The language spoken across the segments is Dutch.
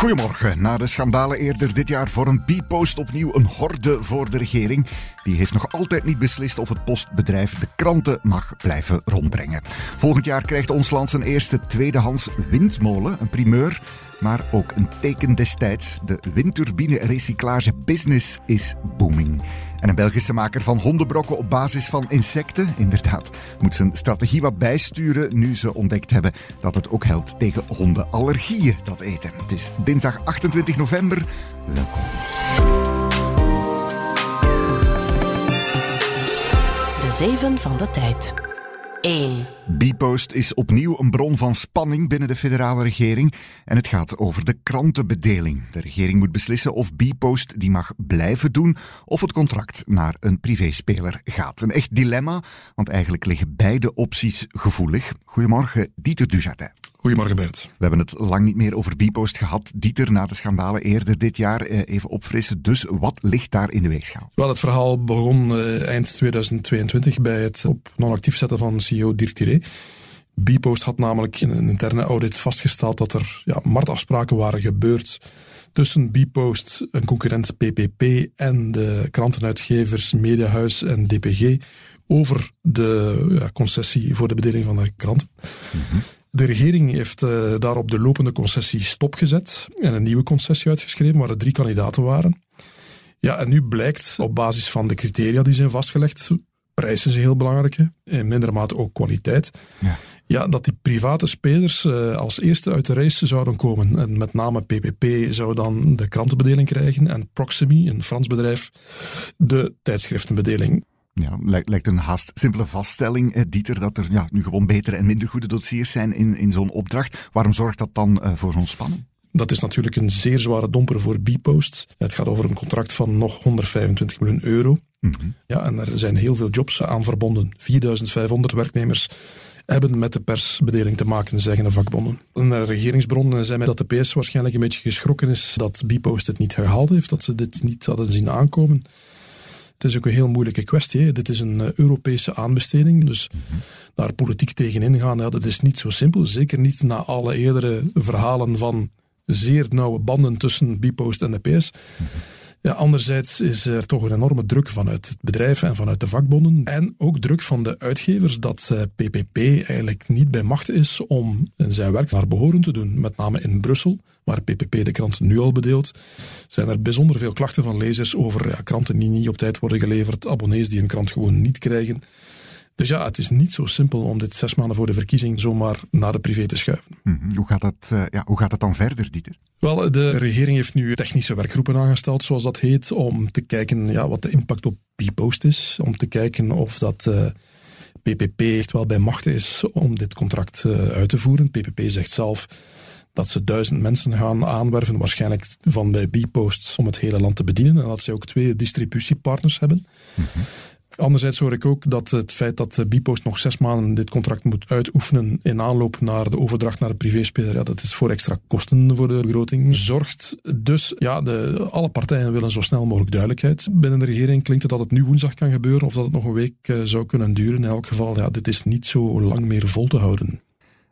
Goedemorgen. Na de schandalen eerder dit jaar voor een B-post opnieuw een horde voor de regering. Die heeft nog altijd niet beslist of het postbedrijf de kranten mag blijven rondbrengen. Volgend jaar krijgt ons land zijn eerste tweedehands windmolen, een primeur. Maar ook een teken destijds. De windturbine-recyclage business is booming. En een Belgische maker van hondenbrokken op basis van insecten, inderdaad, moet zijn strategie wat bijsturen nu ze ontdekt hebben dat het ook helpt tegen hondenallergieën, dat eten. Het is dinsdag 28 november. Welkom. De Zeven van de Tijd. 1. Bpost is opnieuw een bron van spanning binnen de federale regering en het gaat over de krantenbedeling. De regering moet beslissen of Bpost die mag blijven doen of het contract naar een privéspeler gaat. Een echt dilemma, want eigenlijk liggen beide opties gevoelig. Goedemorgen, Dieter Dujardin. Goedemorgen Bert. We hebben het lang niet meer over Bpost gehad. Dieter, na de schandalen eerder dit jaar, eh, even opfrissen. Dus wat ligt daar in de weegschaal? Wel, het verhaal begon eh, eind 2022 bij het op non-actief zetten van CEO Dirk Tiré. Bpost had namelijk in een interne audit vastgesteld dat er ja, marktafspraken waren gebeurd tussen Bpost, een concurrent PPP en de krantenuitgevers Mediahuis en DPG over de ja, concessie voor de bedeling van de kranten. De regering heeft uh, daarop de lopende concessie stopgezet en een nieuwe concessie uitgeschreven waar er drie kandidaten waren. Ja, en nu blijkt op basis van de criteria die zijn vastgelegd, prijs is een heel belangrijke, in mindere mate ook kwaliteit, ja. ja dat die private spelers uh, als eerste uit de race zouden komen. En met name PPP zou dan de krantenbedeling krijgen en Proximy, een Frans bedrijf, de tijdschriftenbedeling. Ja, lijkt, een haast simpele vaststelling, eh, Dieter, dat er ja, nu gewoon betere en minder goede dossiers zijn in, in zo'n opdracht. Waarom zorgt dat dan uh, voor zo'n spanning? Dat is natuurlijk een zeer zware domper voor Bpost. Het gaat over een contract van nog 125 miljoen euro. Mm -hmm. Ja, en er zijn heel veel jobs aan verbonden. 4500 werknemers hebben met de persbedeling te maken, zeggen de vakbonden. Een regeringsbron zei mij dat de PS waarschijnlijk een beetje geschrokken is dat Bpost het niet gehaald heeft, dat ze dit niet hadden zien aankomen. Het is ook een heel moeilijke kwestie. Hè. Dit is een uh, Europese aanbesteding, dus mm -hmm. daar politiek tegenin gaan, ja, dat is niet zo simpel. Zeker niet na alle eerdere verhalen van zeer nauwe banden tussen Bpost en de PS. Mm -hmm. Ja, anderzijds is er toch een enorme druk vanuit het bedrijf en vanuit de vakbonden. En ook druk van de uitgevers dat PPP eigenlijk niet bij macht is om zijn werk naar behoren te doen. Met name in Brussel, waar PPP de kranten nu al bedeelt, zijn er bijzonder veel klachten van lezers over ja, kranten die niet op tijd worden geleverd, abonnees die een krant gewoon niet krijgen. Dus ja, het is niet zo simpel om dit zes maanden voor de verkiezing zomaar naar de privé te schuiven. Mm -hmm. hoe, gaat dat, uh, ja, hoe gaat dat dan verder, Dieter? Wel, de regering heeft nu technische werkgroepen aangesteld, zoals dat heet, om te kijken ja, wat de impact op Bpost is. Om te kijken of dat uh, PPP echt wel bij macht is om dit contract uh, uit te voeren. PPP zegt zelf dat ze duizend mensen gaan aanwerven, waarschijnlijk van bij Bpost, om het hele land te bedienen. En dat ze ook twee distributiepartners hebben. Mm -hmm. Anderzijds hoor ik ook dat het feit dat Bpost nog zes maanden dit contract moet uitoefenen in aanloop naar de overdracht naar de privéspeler, ja, dat is voor extra kosten voor de begroting zorgt. Dus ja, de, alle partijen willen zo snel mogelijk duidelijkheid. Binnen de regering klinkt het dat het nu woensdag kan gebeuren of dat het nog een week uh, zou kunnen duren. In elk geval, ja, dit is niet zo lang meer vol te houden.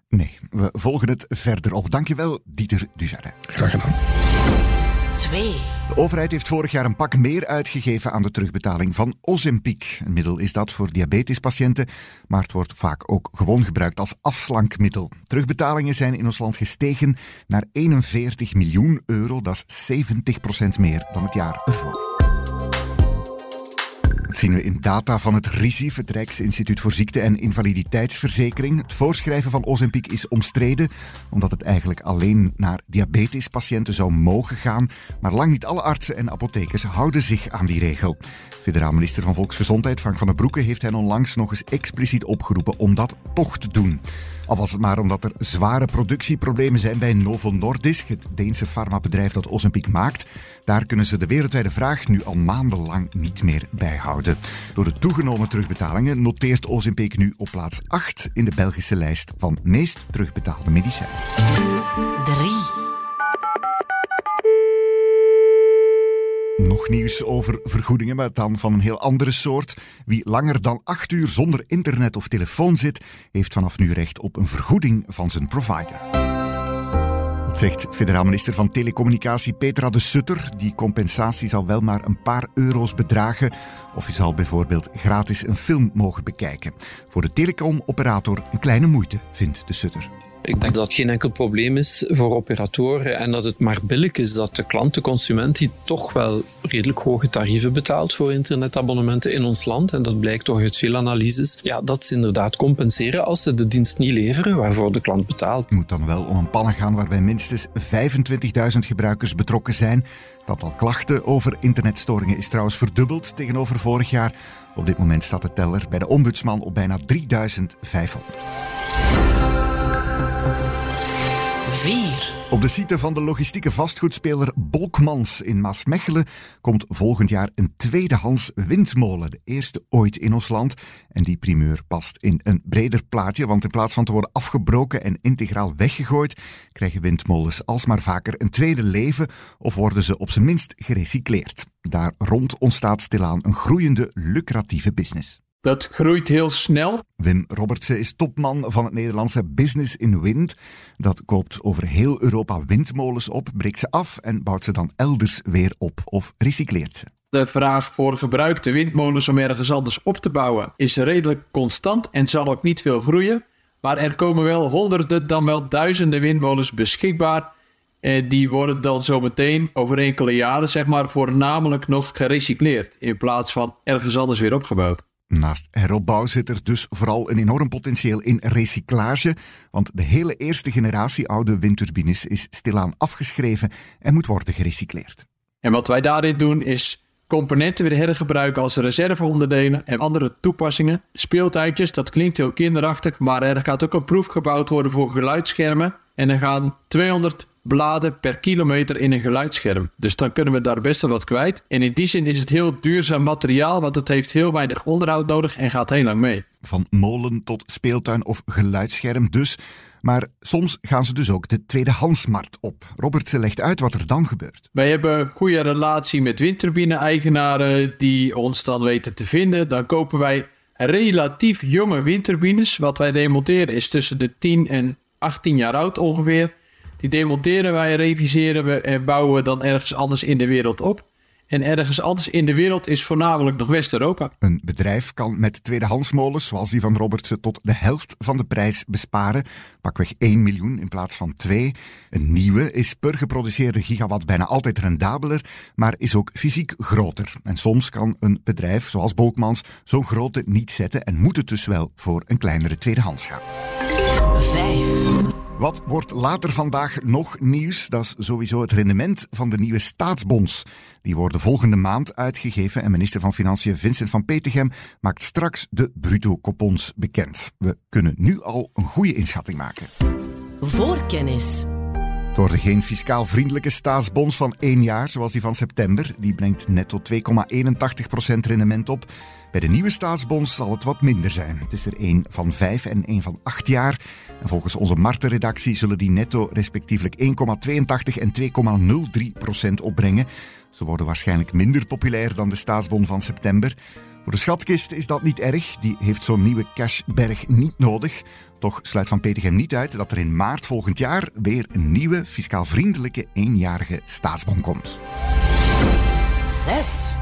Nee, we volgen het verder op. Dankjewel, Dieter Dujardin. Graag gedaan. 2. De overheid heeft vorig jaar een pak meer uitgegeven aan de terugbetaling van Ozempic. Een middel is dat voor diabetespatiënten, maar het wordt vaak ook gewoon gebruikt als afslankmiddel. Terugbetalingen zijn in ons land gestegen naar 41 miljoen euro, dat is 70% meer dan het jaar ervoor. Zien we in data van het RISIF, het Rijksinstituut voor Ziekte- en Invaliditeitsverzekering. Het voorschrijven van Ozempic is omstreden, omdat het eigenlijk alleen naar diabetespatiënten zou mogen gaan. Maar lang niet alle artsen en apothekers houden zich aan die regel. Federaal minister van Volksgezondheid Frank van den Broeke heeft hen onlangs nog eens expliciet opgeroepen om dat toch te doen. Al was het maar omdat er zware productieproblemen zijn bij Novo Nordisk, het Deense farmabedrijf dat Ozempic maakt. Daar kunnen ze de wereldwijde vraag nu al maandenlang niet meer bijhouden. Door de toegenomen terugbetalingen noteert Ozempic nu op plaats 8 in de Belgische lijst van meest terugbetaalde medicijnen. 3. Nog nieuws over vergoedingen, maar dan van een heel andere soort. Wie langer dan acht uur zonder internet of telefoon zit, heeft vanaf nu recht op een vergoeding van zijn provider. Dat zegt federaal minister van Telecommunicatie Petra de Sutter. Die compensatie zal wel maar een paar euro's bedragen. Of je zal bijvoorbeeld gratis een film mogen bekijken. Voor de telecomoperator een kleine moeite, vindt de Sutter. Ik denk dat het geen enkel probleem is voor operatoren en dat het maar billig is dat de klant, de consument, die toch wel redelijk hoge tarieven betaalt voor internetabonnementen in ons land, en dat blijkt toch uit veel analyses, ja, dat ze inderdaad compenseren als ze de dienst niet leveren waarvoor de klant betaalt. Het moet dan wel om een pannen gaan waarbij minstens 25.000 gebruikers betrokken zijn. Het aantal klachten over internetstoringen is trouwens verdubbeld tegenover vorig jaar. Op dit moment staat de teller bij de ombudsman op bijna 3500. 4. Op de site van de logistieke vastgoedspeler Bolkmans in Maasmechelen komt volgend jaar een tweedehands windmolen. De eerste ooit in ons land. En die primeur past in een breder plaatje, want in plaats van te worden afgebroken en integraal weggegooid, krijgen windmolens alsmaar vaker een tweede leven of worden ze op zijn minst gerecycleerd. Daar rond ontstaat stilaan een groeiende, lucratieve business. Dat groeit heel snel. Wim Robertsen is topman van het Nederlandse Business in Wind. Dat koopt over heel Europa windmolens op, breekt ze af en bouwt ze dan elders weer op of recycleert ze. De vraag voor gebruikte windmolens om ergens anders op te bouwen is redelijk constant en zal ook niet veel groeien. Maar er komen wel honderden, dan wel duizenden windmolens beschikbaar. En die worden dan zometeen over enkele jaren, zeg maar, voornamelijk nog gerecycleerd. In plaats van ergens anders weer opgebouwd. Naast heropbouw zit er dus vooral een enorm potentieel in recyclage, want de hele eerste generatie oude windturbines is stilaan afgeschreven en moet worden gerecycleerd. En wat wij daarin doen is componenten weer hergebruiken als reserveonderdelen en andere toepassingen. Speeltuintjes, dat klinkt heel kinderachtig, maar er gaat ook een proef gebouwd worden voor geluidsschermen. En er gaan 200 bladen per kilometer in een geluidsscherm. Dus dan kunnen we daar best wel wat kwijt. En in die zin is het heel duurzaam materiaal, want het heeft heel weinig onderhoud nodig en gaat heel lang mee. Van molen tot speeltuin of geluidsscherm dus. Maar soms gaan ze dus ook de tweedehandsmarkt op. Robertse legt uit wat er dan gebeurt. Wij hebben een goede relatie met windturbine-eigenaren die ons dan weten te vinden. Dan kopen wij relatief jonge windturbines. Wat wij demonteren is tussen de 10 en 18 jaar oud ongeveer. Die demonteren wij, reviseren we en bouwen we dan ergens anders in de wereld op. En ergens anders in de wereld is voornamelijk nog West-Europa. Een bedrijf kan met tweedehandsmolens, zoals die van Robertsen, tot de helft van de prijs besparen. Pakweg 1 miljoen in plaats van 2. Een nieuwe is per geproduceerde gigawatt bijna altijd rendabeler, maar is ook fysiek groter. En soms kan een bedrijf, zoals Bolkmans, zo'n grote niet zetten en moet het dus wel voor een kleinere tweedehands gaan. 5. Wat wordt later vandaag nog nieuws? Dat is sowieso het rendement van de nieuwe staatsbonds. Die worden volgende maand uitgegeven en minister van Financiën Vincent van Petegem maakt straks de bruto coupons bekend. We kunnen nu al een goede inschatting maken. Voorkennis. Door de geen fiscaal vriendelijke staatsbonds van één jaar, zoals die van september, die brengt netto 2,81% rendement op. Bij de nieuwe staatsbonds zal het wat minder zijn. Het is er één van vijf en één van acht jaar. En volgens onze marktenredactie zullen die netto respectievelijk 1,82 en 2,03% opbrengen. Ze worden waarschijnlijk minder populair dan de staatsbon van september. Voor de schatkist is dat niet erg. Die heeft zo'n nieuwe cashberg niet nodig. Toch sluit Van Petegem niet uit dat er in maart volgend jaar weer een nieuwe, fiscaal vriendelijke eenjarige staatsbon komt. 6.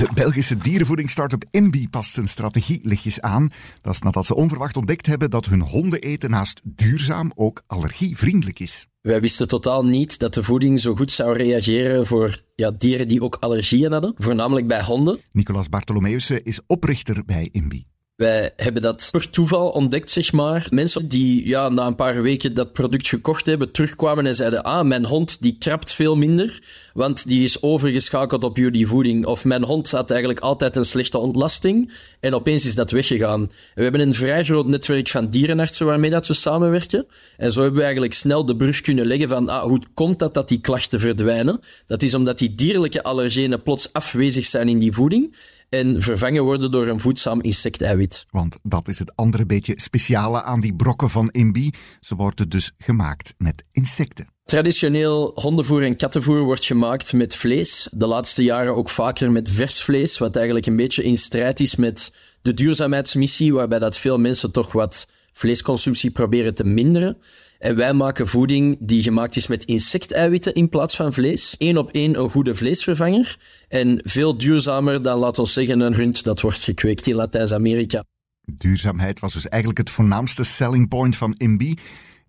De Belgische dierenvoedingsstartup Imbi past zijn strategie lichtjes aan. Dat is nadat ze onverwacht ontdekt hebben dat hun hondeneten naast duurzaam ook allergievriendelijk is. Wij wisten totaal niet dat de voeding zo goed zou reageren voor ja, dieren die ook allergieën hadden, voornamelijk bij honden. Nicolas Bartolomeusen is oprichter bij Imbi. Wij hebben dat per toeval ontdekt, zeg maar. Mensen die ja, na een paar weken dat product gekocht hebben, terugkwamen en zeiden: Ah, mijn hond die krabt veel minder, want die is overgeschakeld op jullie voeding. Of mijn hond had eigenlijk altijd een slechte ontlasting en opeens is dat weggegaan. we hebben een vrij groot netwerk van dierenartsen waarmee dat we samenwerken. En zo hebben we eigenlijk snel de brug kunnen leggen van ah, hoe komt dat dat die klachten verdwijnen? Dat is omdat die dierlijke allergenen plots afwezig zijn in die voeding en vervangen worden door een voedzaam insecteiwit. Want dat is het andere beetje speciale aan die brokken van Imbi. Ze worden dus gemaakt met insecten. Traditioneel hondenvoer en kattenvoer wordt gemaakt met vlees. De laatste jaren ook vaker met vers vlees, wat eigenlijk een beetje in strijd is met de duurzaamheidsmissie, waarbij dat veel mensen toch wat vleesconsumptie proberen te minderen. En wij maken voeding die gemaakt is met insecteiwitten in plaats van vlees. Eén op één een goede vleesvervanger. En veel duurzamer dan, laten we zeggen, een rund dat wordt gekweekt in Latijns-Amerika. Duurzaamheid was dus eigenlijk het voornaamste selling point van Imbi.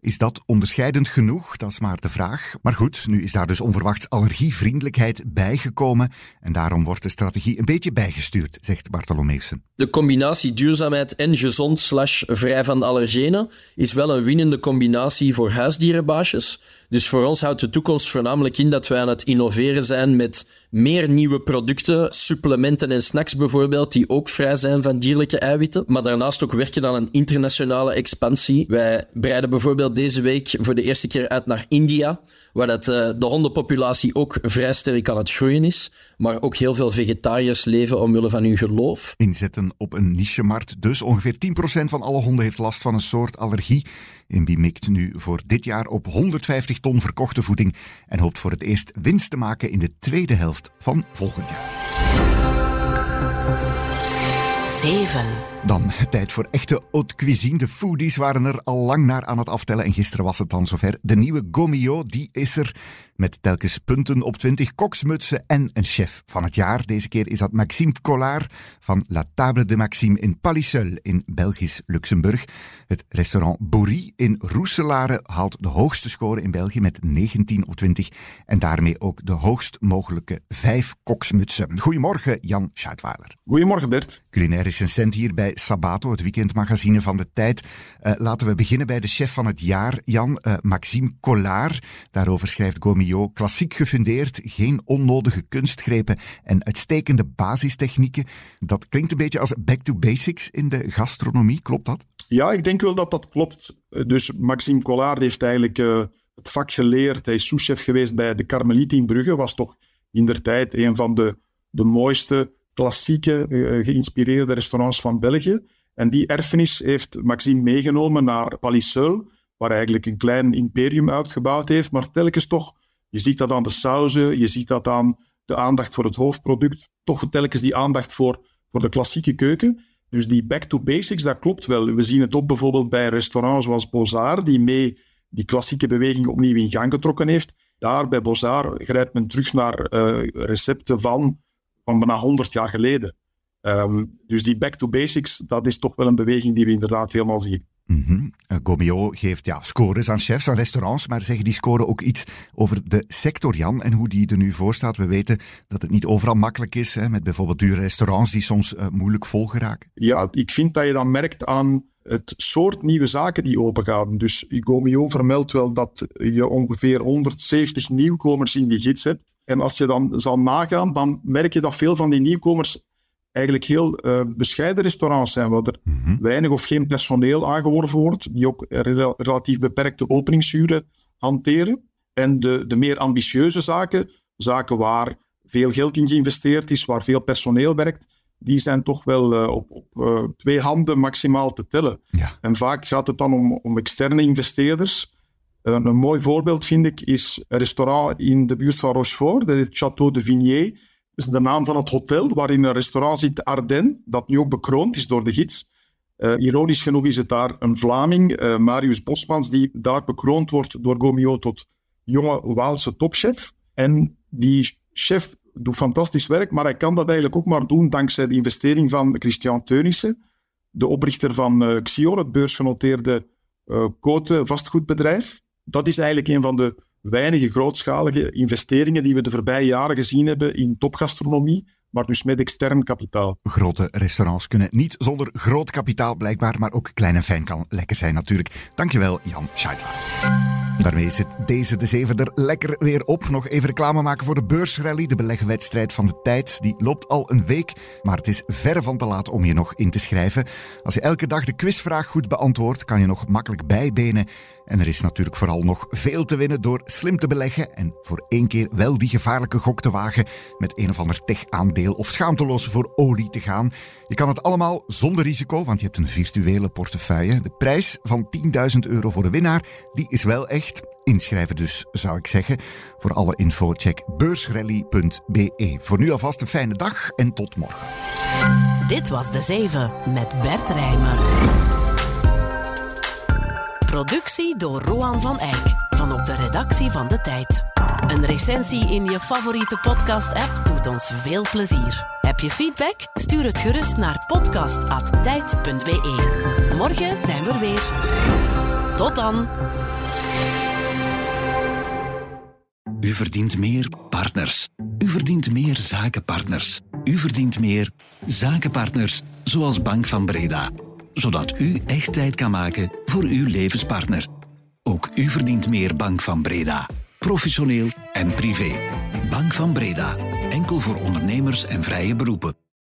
Is dat onderscheidend genoeg? Dat is maar de vraag. Maar goed, nu is daar dus onverwachts allergievriendelijkheid bijgekomen en daarom wordt de strategie een beetje bijgestuurd, zegt Bartolomeeuwsen. De combinatie duurzaamheid en gezond slash vrij van allergenen is wel een winnende combinatie voor huisdierenbaasjes. Dus voor ons houdt de toekomst voornamelijk in dat wij aan het innoveren zijn met meer nieuwe producten, supplementen en snacks bijvoorbeeld, die ook vrij zijn van dierlijke eiwitten. Maar daarnaast ook werken aan een internationale expansie. Wij breiden bijvoorbeeld deze week voor de eerste keer uit naar India waar dat, uh, de hondenpopulatie ook vrij sterk aan het groeien is, maar ook heel veel vegetariërs leven omwille van hun geloof. Inzetten op een nichemarkt dus. Ongeveer 10% van alle honden heeft last van een soort allergie. Inbi mikt nu voor dit jaar op 150 ton verkochte voeding en hoopt voor het eerst winst te maken in de tweede helft van volgend jaar. 7. Dan tijd voor echte haute cuisine. De foodies waren er al lang naar aan het aftellen. En gisteren was het dan zover. De nieuwe Gomio, die is er. Met telkens punten op 20 koksmutsen en een chef van het jaar. Deze keer is dat Maxime Collard van La Table de Maxime in Palissel in Belgisch Luxemburg. Het restaurant Bourri in Roeselare haalt de hoogste score in België met 19 op 20. En daarmee ook de hoogst mogelijke vijf koksmutsen. Goedemorgen, Jan Scheidweiler. Goedemorgen, Bert. Culinair recensent hier bij Sabato, het weekendmagazine van de tijd. Uh, laten we beginnen bij de chef van het jaar, Jan, uh, Maxime Collard. Daarover schrijft Gomio, klassiek gefundeerd, geen onnodige kunstgrepen en uitstekende basistechnieken. Dat klinkt een beetje als back to basics in de gastronomie, klopt dat? Ja, ik denk wel dat dat klopt. Eh, dus Maxime Collard heeft eigenlijk het vak geleerd. Hij is souschef geweest bij de Carmeliet in Brugge, was toch in der tijd een van de, de mooiste klassieke, uh, geïnspireerde restaurants van België. En die erfenis heeft Maxime meegenomen naar Palissel, waar hij eigenlijk een klein imperium uitgebouwd heeft. Maar telkens toch, je ziet dat aan de sauzen, je ziet dat aan de aandacht voor het hoofdproduct. Toch telkens die aandacht voor, voor de klassieke keuken. Dus die back to basics, dat klopt wel. We zien het ook bijvoorbeeld bij restaurants zoals Bozar, die mee die klassieke beweging opnieuw in gang getrokken heeft. Daar bij Bozar grijpt men terug naar uh, recepten van van bijna 100 jaar geleden. Um, dus die back to basics, dat is toch wel een beweging die we inderdaad helemaal zien. Mm -hmm. Geeft ja, scores aan chefs, aan restaurants, maar zeggen die scoren ook iets over de sector, Jan, en hoe die er nu voor staat. We weten dat het niet overal makkelijk is, hè, met bijvoorbeeld dure restaurants die soms uh, moeilijk vol geraken. Ja, ik vind dat je dan merkt aan het soort nieuwe zaken die opengaan. Dus Gomio vermeldt wel dat je ongeveer 170 nieuwkomers in die gids hebt. En als je dan zal nagaan, dan merk je dat veel van die nieuwkomers eigenlijk heel uh, bescheiden restaurants zijn, waar er mm-hmm. weinig of geen personeel aangeworven wordt, die ook rel relatief beperkte openingsuren hanteren. En de, de meer ambitieuze zaken, zaken waar veel geld in geïnvesteerd is, waar veel personeel werkt, die zijn toch wel uh, op, op uh, twee handen maximaal te tellen. Ja. En vaak gaat het dan om, om externe investeerders. Uh, een mooi voorbeeld vind ik is een restaurant in de buurt van Rochefort, dat is Château de Vignier. Dat is de naam van het hotel waarin een restaurant zit, Ardennes, dat nu ook bekroond is door de gids. ironisch genoeg is het daar een Vlaming, Marius Bosmans, die daar bekroond wordt door Gomio tot jonge Waalse topchef. En die chef doet fantastisch werk, maar hij kan dat eigenlijk ook maar doen dankzij de investering van Christian Teunissen, de oprichter van uh, Xior, het beursgenoteerde uh, vastgoedbedrijf. Dat is eigenlijk een van de weinige grootschalige investeringen die we de voorbije jaren gezien hebben in topgastronomie, maar dus met extern kapitaal. Grote restaurants kunnen niet zonder groot kapitaal blijkbaar, maar ook klein en fijn kan lekker zijn natuurlijk. Dankjewel Jan Scheidler. Daarmee zit deze de zeven er lekker weer op. Nog even reclame maken voor de beursrally, de beleggenwedstrijd van de tijd. Die loopt al een week, maar het is ver van te laat om je nog in te schrijven. Als je elke dag de quizvraag goed beantwoordt, kan je nog makkelijk bijbenen. En er is natuurlijk vooral nog veel te winnen door slim te beleggen en voor één keer wel die gevaarlijke gok te wagen met een of ander tech-aandeel of schaamteloos voor olie te gaan. Je kan het allemaal zonder risico, want je hebt een virtuele portefeuille. De prijs van 10.000 euro voor de winnaar, die is wel echt. Inschrijven dus, zou ik zeggen. Voor alle info check beursrally.be. Voor nu alvast een fijne dag en tot morgen. Dit was De Zeven met Bert Rijmen. Productie door Roan van Eyck van op de redactie van De Tijd. Een recensie in je favoriete podcast-app doet ons veel plezier. Heb je feedback? Stuur het gerust naar podcast.tijd.be. Morgen zijn we er weer. Tot dan! U verdient meer partners. U verdient meer zakenpartners. U verdient meer zakenpartners, zoals Bank van Breda. Zodat u echt tijd kan maken voor uw levenspartner. Ook u verdient meer Bank van Breda. Professioneel en privé. Bank van Breda. Enkel voor ondernemers en vrije beroepen.